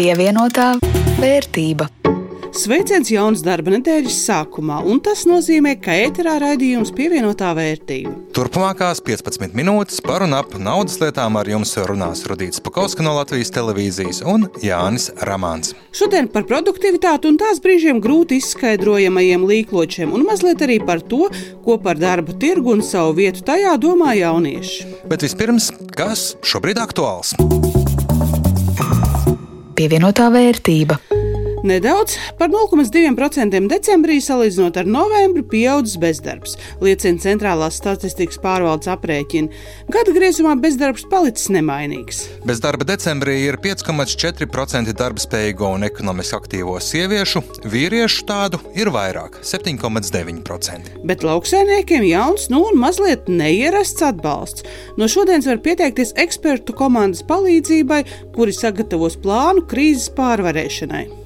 Pievienotā vērtība. Sveiciens jaunas darba nedēļas sākumā, un tas nozīmē, ka ēterā raidījums pievienotā vērtība. Turpmākās 15 minūtes par un ap naudas lietām ar jums runās Rudīts Pakauska no Latvijas televīzijas un Jānis Ramāns. Šodien par produktivitāti un tās brīžiem grūti izskaidrojamajiem līkločiem, un mazliet arī par to, ko par darba tirgu un savu vietu tajā domā jaunieši. Bet vispirms, kas šobrīd aktuāls? Pievienotā vērtība. Nedaudz par 0,2% decembrī salīdzinot ar novembri pieaudzis bezdarbs, liecina Centrālās statistikas pārvaldes aprēķini. Gada griezumā bezdarbs palicis nemainīgs. Bezdarba decembrī ir 5,4% darba spējīgo un ekonomiski aktīvo sieviešu, vīriešu tādu ir vairāk - 7,9%. Bet lauksainiekiem jauns, nu un mazliet neierasts atbalsts. No šodienas var pieteikties ekspertu komandas palīdzībai, kuri sagatavos plānu krīzes pārvarēšanai.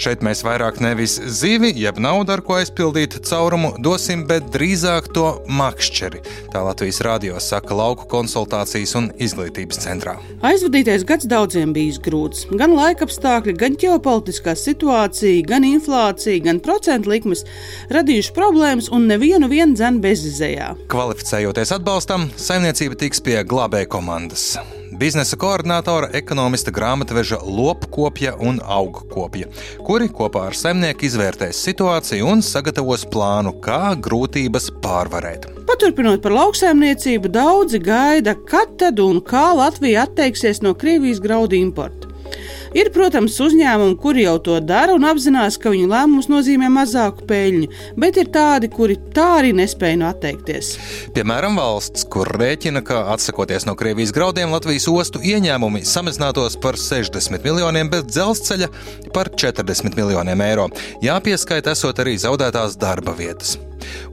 Šeit mēs vairāk nevis zivi, jeb naudu, ar ko aizpildīt caurumu, dosim, bet drīzāk to makšķeri. Tā Latvijas radio saka lauku konsultācijas un izglītības centrā. Aizvadītais gads daudziem bijis grūts. Gan laika apstākļi, gan ģeopolitiskā situācija, gan inflācija, gan procentu likmes radījuši problēmas un nevienu vienu dzēnu bezizējā. Kvalificējoties atbalstam, saimniecība tiks pie glābēja komandas biznesa koordinātora, ekonomista grāmatveža lopkopja un augkopja, kuri kopā ar saimnieku izvērtēs situāciju un sagatavos plānu, kā grūtības pārvarēt. Paturpinot par lauksaimniecību, daudzi gaida, kad tad un kā Latvija atteiksies no Krievijas graudu importa. Ir, protams, uzņēmumi, kuri jau to dara un apzinās, ka viņu lēmums nozīmē mazāku peļņu, bet ir tādi, kuri tā arī nespēja no atteikties. Piemēram, valsts, kur rēķina, ka atsakoties no Krievijas graudiem, Latvijas ostu ieņēmumi samazinātos par 60 miljoniem, bet dzelzceļa par 40 miljoniem eiro. Jāpieskaita esot arī zaudētās darba vietas.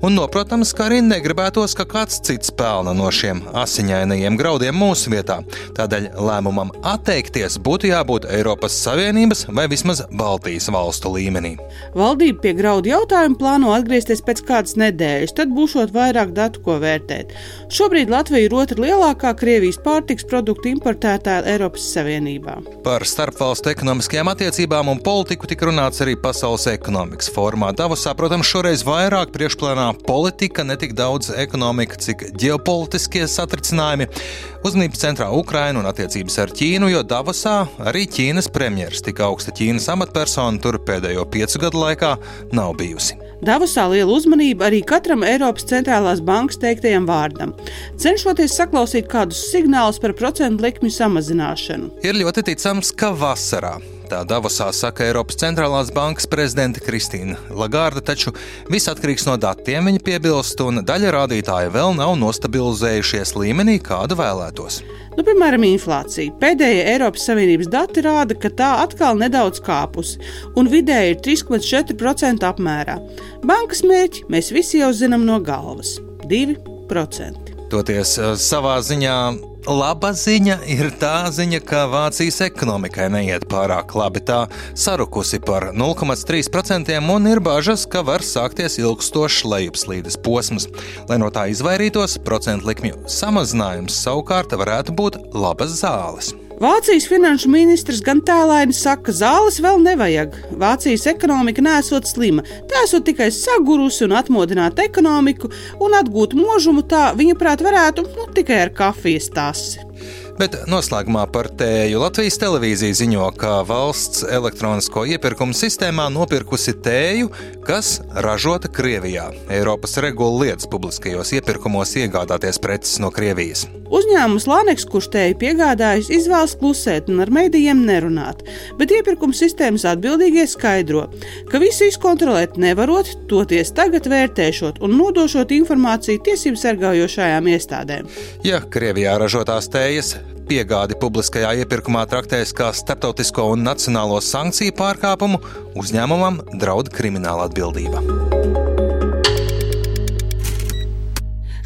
Un, noprotams, ka arī negribētos, ka kāds cits pelna no šiem asiņainajiem graudiem mūsu vietā. Tādēļ lēmumam atteikties būtu jābūt Eiropas Savienības vai vismaz Baltijas valstu līmenī. Valdība pie graudu jautājuma plāno atgriezties pēc kādas nedēļas, tad būšot vairāk datu, ko vērtēt. Šobrīd Latvija ir otra lielākā Krievijas pārtiks produktu importētāja Eiropas Savienībā. Par starpvalstu ekonomiskajām attiecībām un politiku tika runāts arī Pasaules ekonomikas formā. Davosā, protams, šoreiz vairāk priekšplānā politika, ne tik daudz ekonomika, cik ģeopolitiskie satricinājumi. Uzmanības centrā Ukraina un attiecības ar Ķīnu, jo Davosā arī Ķīnas premjeras, tik augsta Ķīnas amatpersona tur pēdējo piecu gadu laikā nav bijusi. Davosā liela uzmanība arī katram Eiropas centrālās bankas teiktajam vārdam, cenšoties saklausīt kādus signālus par procentu likmju samazināšanu. Ir ļoti ticams, ka vasarā Tā Davosā saka Eiropas centrālās bankas prezidente Kristīna Lagarda, taču viss atkarīgs no datiem, viņa piebilst, un daļa rādītāju vēl nav nostabilizējušies līmenī, kādu vēlētos. Nu, piemēram, inflācija. Pēdējie Eiropas Savienības dati rāda, ka tā atkal nedaudz kāpusi, un vidēji ir 3,4% apmērā. Bankas mērķi mēs visi jau zinām no galvas - 2%. Toties savā ziņā Laba ziņa ir tā ziņa, ka Vācijas ekonomikai neiet pārāk labi. Tā sarukusi par 0,3% un ir bažas, ka var sākties ilgstošs lejupslīdes posms. Lai no tā izvairītos, procentu likmju samazinājums savukārt varētu būt labas zāles. Vācijas finanšu ministrs gan tēlēni saka, ka zāles vēl nevajag. Vācijas ekonomika nesot slima, tā esot tikai sagurusi un atmodināta ekonomiku, un atgūt mūžumu tā, viņa prāt, varētu nu, tikai ar kafijas tasi. Bet noslēgumā par tēju Latvijas televīzija ziņo, ka valsts elektronisko iepirkumu sistēmā nopirkusi tēju, kas ražota Krievijā. Eiropas regula liedz publiskajos iepirkumos iegādāties preces no Krievijas. Uzņēmums Laneks, kurš tēju piegādājis, izvēlas klusēt un ar medijiem nerunāt, bet iepirkuma sistēmas atbildīgie skaidro, ka visu izkontrolēt nevarot, toties tagad vērtēšot un nodošot informāciju tiesību sargājošajām iestādēm. Ja Krievijā ražotās tējas piegādi publiskajā iepirkumā traktēs kā starptautisko un nacionālo sankciju pārkāpumu, uzņēmumam draud krimināla atbildība.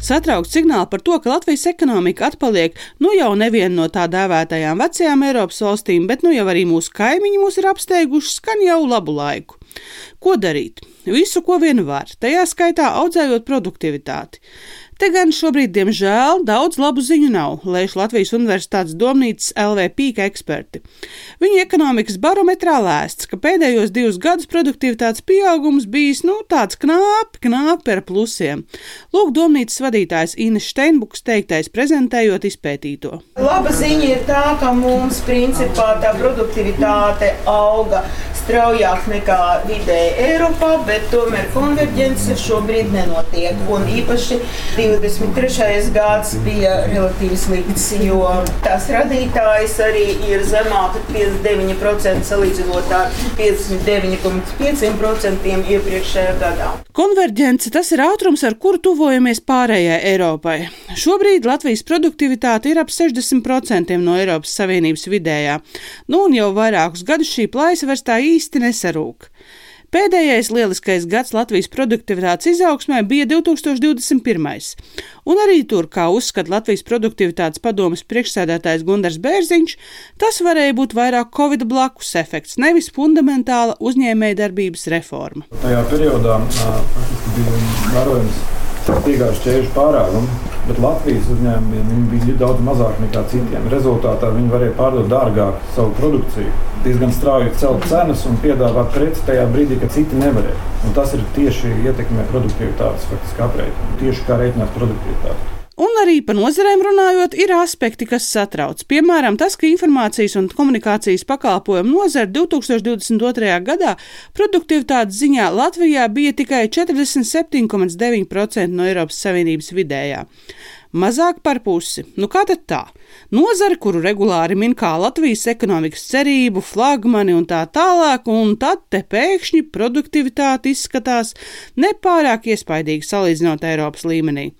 Satraukts signāli par to, ka Latvijas ekonomika atpaliek nu jau nevienu no tā dēvētajām vecajām Eiropas valstīm, bet nu jau arī mūsu kaimiņi mūs ir apsteiguši skan jau labu laiku. Ko darīt? Visu, ko vien var, tajā skaitā audzējot produktivitāti. Te gan šobrīd, diemžēl, daudz labu ziņu nav, lēš Latvijas Universitātes domnīcas LV pīka eksperti. Viņu ekonomikas barometrā lēsts, ka pēdējos divus gadus produktivitātes pieaugums bijis nu, tāds knāpi, knāpi ar plusiem. Lūk, domnīcas vadītājs Ines Steinbuks teiktais prezentējot izpētīto. Laba ziņa ir tā, ka mums principā tā produktivitāte auga straujāk nekā vidēji Eiropā, bet tomēr konverģence šobrīd nenotiek. Un īpaši 23. gads bija relatīvi slikts, jo tās radītājs arī ir zemāk par 59% salīdzinot ar 59,5% iepriekšējā gadā. Konverģence tas ir ātrums, ar kuru tuvojamies pārējai Eiropai. Šobrīd Latvijas produktivitāte ir ap 60% no Eiropas Savienības vidējā, nu un jau vairākus gadus šī plaisa vairs tā īsti nesarūk. Pēdējais lieliskais gads Latvijas produktivitātes izaugsmē bija 2021. Un arī tur, kā uzskata Latvijas produktivitātes padomas priekšsēdētājs Gunārs Bērziņš, tas varēja būt vairāk Covid blakus efekts, nevis fundamentāla uzņēmējdarbības reforma. Tajā periodā faktiski bija vērojams piegājuši ķēžu pārāvumu, bet Latvijas uzņēmumiem bija daudz mazāk nekā citiem. Rezultātā viņi varēja pārdot dārgāk savu produkciju, diezgan strauji celt cenas un piedāvāt preci tajā brīdī, kad citi nevarēja. Un tas ir tieši ietekmē produktivitātes aprēķinu, tieši kā rēķināt produktivitāti. Un arī par nozarēm runājot, ir aspekti, kas satrauc. Piemēram, tas, ka informācijas un komunikācijas pakalpojumu nozara 2022. gadā produktivitātes ziņā Latvijā bija tikai 47,9% no Eiropas Savienības vidējā. Mazāk par pusi. Nu kā tad tā? Nozare, kuru regulāri min kā Latvijas ekonomikas cerību, flagmani un tā tālāk, un tad te pēkšņi produktivitāte izskatās nepārāk iespaidīgi salīdzinot Eiropas līmenī.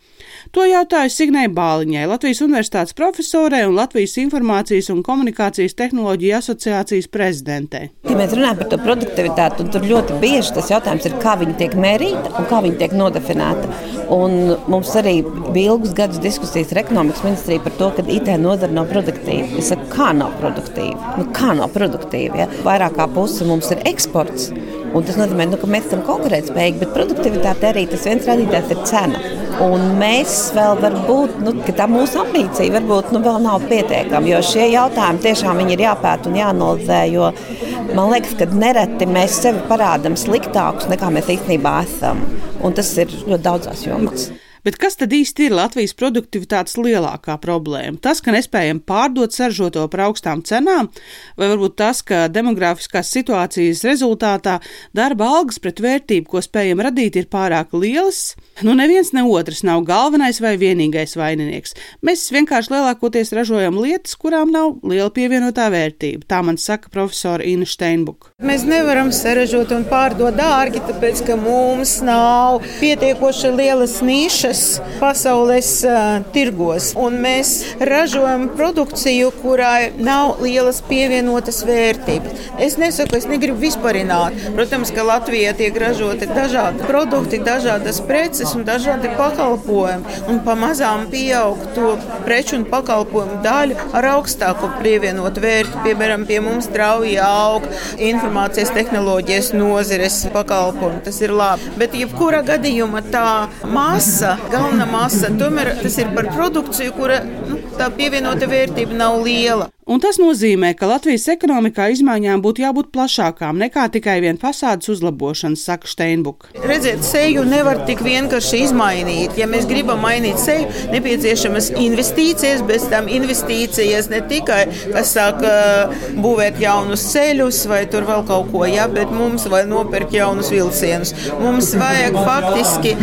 To jautāju Signai Bāliņai, Latvijas Universitātes profesorei un Latvijas Informācijas un komunikācijas tehnoloģiju asociācijas prezidentei. Ja mēs runājam par to produktivitāti, tad ļoti bieži tas jautājums ir, kā viņa tiek mērīta un kā viņa tiek nodefinēta. Un mums arī bija ilgus gadus diskusijas ar ekonomikas ministriju par to, ka IT nozara nav produktīva. Es saku, kā nav produktīva? Nu, kā nav produktīva? Ja? Vairāk kā puse mums ir eksports. Un tas nozīmē, nu, ka mēs esam konkurētspējīgi, bet produktivitāte arī tas viens rādītājs ir cena. Un mēs vēl varbūt, nu, tā mūsu ambīcija varbūt nu, vēl nav pietiekama, jo šie jautājumi tiešām ir jāpēta un jāanalizē. Jo man liekas, ka nereti mēs sevi parādām sliktākus nekā mēs īstenībā esam. Un tas ir ļoti daudzās jomās. Bet kas tad īsti ir Latvijas produktivitātes lielākā problēma? Tas, ka nespējam pārdot saržoto par augstām cenām, vai varbūt tas, ka demogrāfiskās situācijas rezultātā darba algas pret vērtību, ko spējam radīt, ir pārāk lielas? Nu, neviens ne otrs nav galvenais vai vienīgais vaininieks. Mēs vienkārši lielākoties ražojam lietas, kurām nav liela pievienotā vērtība. Tā man saka profesora Ina Steinbuka. Mēs nevaram saražot un pārdot dārgi, tāpēc ka mums nav pietiekoši lielas nišas citas pasaules uh, tirgos. Un mēs ražojam produkciju, kurai nav lielas pievienotas vērtības. Es nesaku, es negribu vispārināt. Protams, ka Latvijā tiek ražoti dažādi produkti, dažādas preces un dažādi pakalpojumi. Un pamazām pieaug to preču un pakalpojumu daļa ar augstāku pievienotu vērtību. Piemēram, pie mums strauji aug informācijas tehnoloģijas nozares pakalpojumi. Tas ir labi. Bet jebkurā gadījumā tā masa galvenā masa. Tomēr tas ir par produkciju, kura nu, tā pievienota vērtība nav liela. Un tas nozīmē, ka Latvijas ekonomikā izmaiņām būtu jābūt plašākām nekā tikai vien fasādes uzlabošana, saka Steinbuka. Redziet, seju nevar tik vienkārši izmainīt. Ja mēs gribam mainīt seju, nepieciešamas investīcijas, bez tam investīcijas ne tikai, kas saka, būvēt jaunus ceļus vai tur vēl kaut ko, ja, bet mums vajag nopirkt jaunus vilcienus. Mums vajag faktiski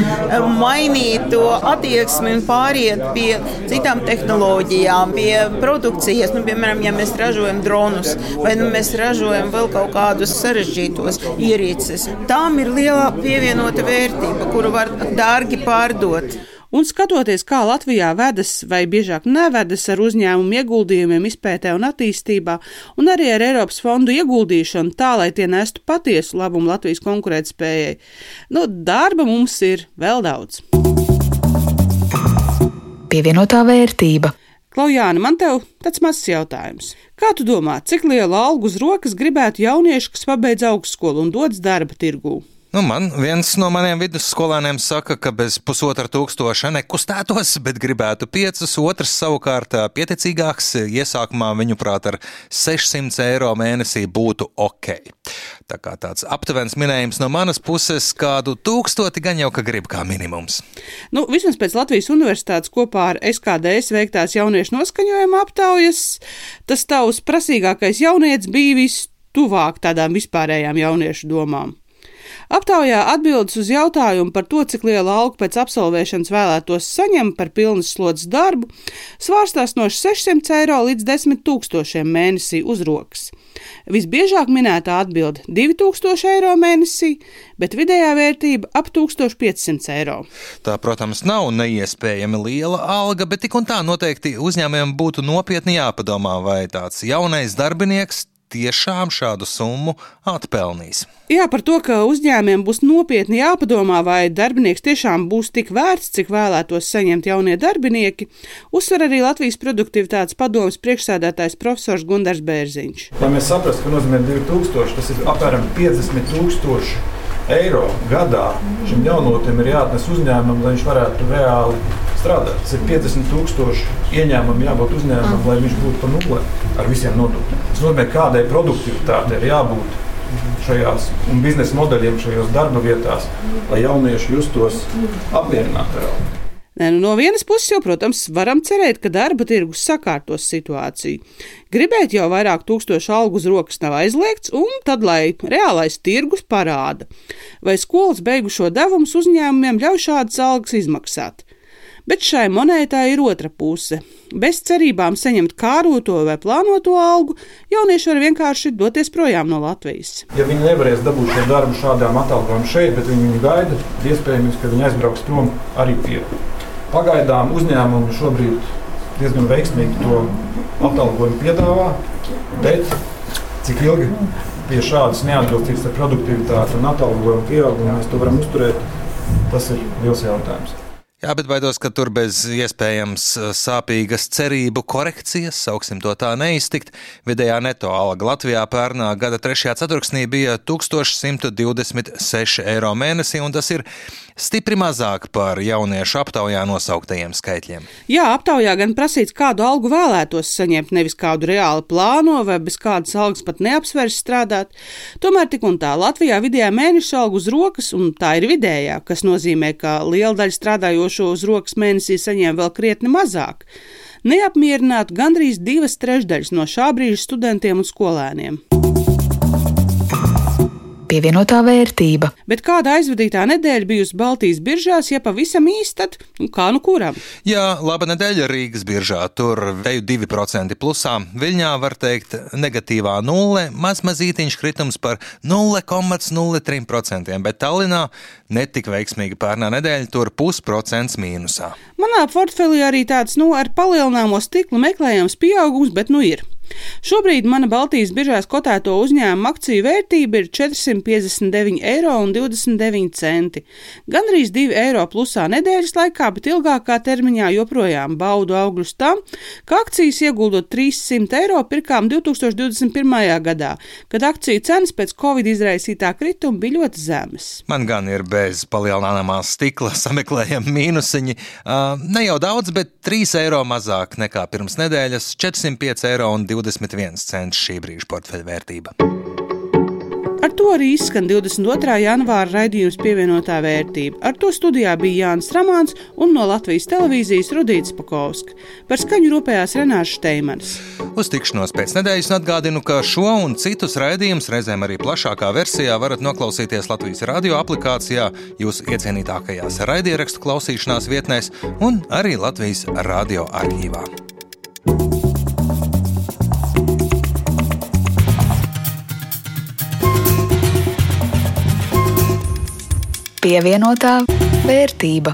mainīt to attieksmi un pāriet pie citām tehnoloģijām, pie produkcijas. Nu, piemēram, piemēram, ja mēs ražojam dronus vai nu mēs ražojam vēl kaut kādus sarežģītos ierīces, tām ir liela pievienota vērtība, kuru var dārgi pārdot. Un skatoties, kā Latvijā vedas vai biežāk nevedas ar uzņēmumu ieguldījumiem izpētē un attīstībā, un arī ar Eiropas fondu ieguldīšanu tā, lai tie nestu patiesu labumu Latvijas konkurētspējai, nu, darba mums ir vēl daudz. Pievienotā vērtība. Klaujāna, man te tāds mazs jautājums. Kā tu domā, cik lielu algu uz rokas gribētu jaunieši, kas pabeidz augstskolu un dodas darba tirgū? Nu, man viens no maniem vidusskolēniem saka, ka bez pusotra tūkstoša nekustētos, bet gribētu piecus. Otrs savukārt pieticīgāks, iesākumā viņuprāt ar 600 eiro mēnesī būtu ok. Tā kā tāds aptuvens minējums no manas puses, kādu tūkstoti gan jau ka grib kā minimums. Nu, vismaz pēc Latvijas universitātes kopā ar SKDS veiktās jauniešu noskaņojuma aptaujas, tas tavs prasīgākais jaunietis bija vistuvāk tādām vispārējām jauniešu domām. Aptaujā atbildes uz jautājumu par to, cik lielu algu pēc absolvēšanas vēlētos saņemt par pilnas slodzes darbu, svārstās no 600 eiro līdz 10 tūkstošiem mēnesī uz rokas. Visbiežāk minētā atbilde - 2000 eiro mēnesī, bet vidējā vērtība - ap 1500 eiro. Tā, protams, nav neiespējami liela alga, bet tik un tā noteikti uzņēmējiem būtu nopietni jāpadomā, vai tāds jaunais darbinieks tiešām šādu summu atpelnīs. Jā, par to, ka uzņēmiem būs nopietni jāpadomā, vai darbinieks tiešām būs tik vērts, cik vēlētos saņemt jaunie darbinieki, uzsver arī Latvijas produktivitātes padomas priekšsēdētājs profesors Gundars Bērziņš. Lai mēs saprastu, ka nozīmē 2000, tas ir apmēram 50 tūkstoši eiro gadā šim jaunotim ir jāatnes uzņēmumam, lai viņš varētu reāli strādāt. Tas ir 50 tūkstoši ieņēmumu jābūt uzņēmumam, lai viņš būtu pa nulli ar visiem nodokļiem. Tas nozīmē, kādai produktivitātei ir jābūt šajās biznesa modeļiem, šajās darba vietās, lai jaunieši justos apmierināti. Nē, nu no vienas puses, jau, protams, varam cerēt, ka darba tirgus sakārtos situāciju. Gribēt jau vairāk tūkstošu algu uz rokas nav aizliegts, un tad, lai reālais tirgus parāda, vai skolas beigušo devumus uzņēmumiem ļauj šādas algas izmaksāt. Bet šai monētai ir otra puse. Bez cerībām saņemt kāroto vai plānoto algu, jaunieši var vienkārši doties projām no Latvijas. Ja viņi nevarēs dabūt šo darbu šādām atalgojumiem šeit, bet viņi viņu gaida, iespējams, ka viņi aizbrauks prom arī pie. Pagaidām uzņēmumi šobrīd diezgan veiksmīgi to atalgojumu piedāvā, bet cik ilgi pie šādas neatbilstības ar produktivitāti un atalgojumu pieaugumu mēs to varam uzturēt, tas ir liels jautājums. Jā, bet baidos, ka tur bez iespējams uh, sāpīgas cerību korekcijas, sauksim to tā, neiztikt. Vidējā neto alga Latvijā pērnā gada 3. ceturksnī bija 1126 eiro mēnesī, un tas ir stipri mazāk par jauniešu aptaujā nosauktajiem skaitļiem. Jā, aptaujā gan prasīts, kādu algu vēlētos saņemt, nevis kādu reāli plāno vai bez kādas algas pat neapsvers strādāt. Tomēr tik un tā Latvijā vidējā mēneša alga uz rokas, un tā ir vidējā, kas nozīmē, ka liela daļa strādājošo uz rokas mēnesī saņem vēl krietni mazāk. Neapmierinātu gandrīz divas trešdaļas no šā brīža studentiem un skolēniem pievienotā vērtība. Bet kāda aizvadītā nedēļa bijusi Baltijas biržās, ja pavisam īsti, tad nu, kā nu kuram? Jā, laba nedēļa Rīgas biržā. Tur teju 2% plusā. Viļņā var teikt negatīvā nulle, maz mazītiņš kritums par 0,03%, bet Tallinā netik veiksmīga pērnā nedēļa, tur pusprocents mīnusā. Manā portfelī arī tāds, nu, ar palielināmo stiklu meklējams pieaugums, bet nu ir. Šobrīd mana Baltijas biržās kotēto uzņēmumu akciju vērtība ir 459,29 eiro. Gan arī 2 eiro plusā nedēļas laikā, bet ilgākā termiņā joprojām baudu augļus tam, ka akcijas ieguldot 300 eiro pirkām 2021. gadā, kad akciju cenas pēc Covid izraisītā krituma bija ļoti zemes. Man gan ir bez palielināmā stikla sameklējami mīnusiņi. Uh, ne jau daudz, bet 3 eiro mazāk nekā pirms nedēļas - 405 eiro un 20. 21 cents šī brīža portfeļa vērtība. Ar to arī izskan 22. janvāra raidījums pievienotā vērtība. Ar to studijā bija Jānis Ramāns un no Latvijas televīzijas Rudīts Pakovska. Par skaņu rūpējās Renārs Steimans. Uz tikšanos pēc nedēļas atgādinu, ka šo un citus raidījumus reizēm arī plašākā versijā varat noklausīties Latvijas radio aplikācijā, jūsu iecienītākajās raidierakstu klausīšanās vietnēs un arī Latvijas radio arhīvā. Pievienotā vērtība.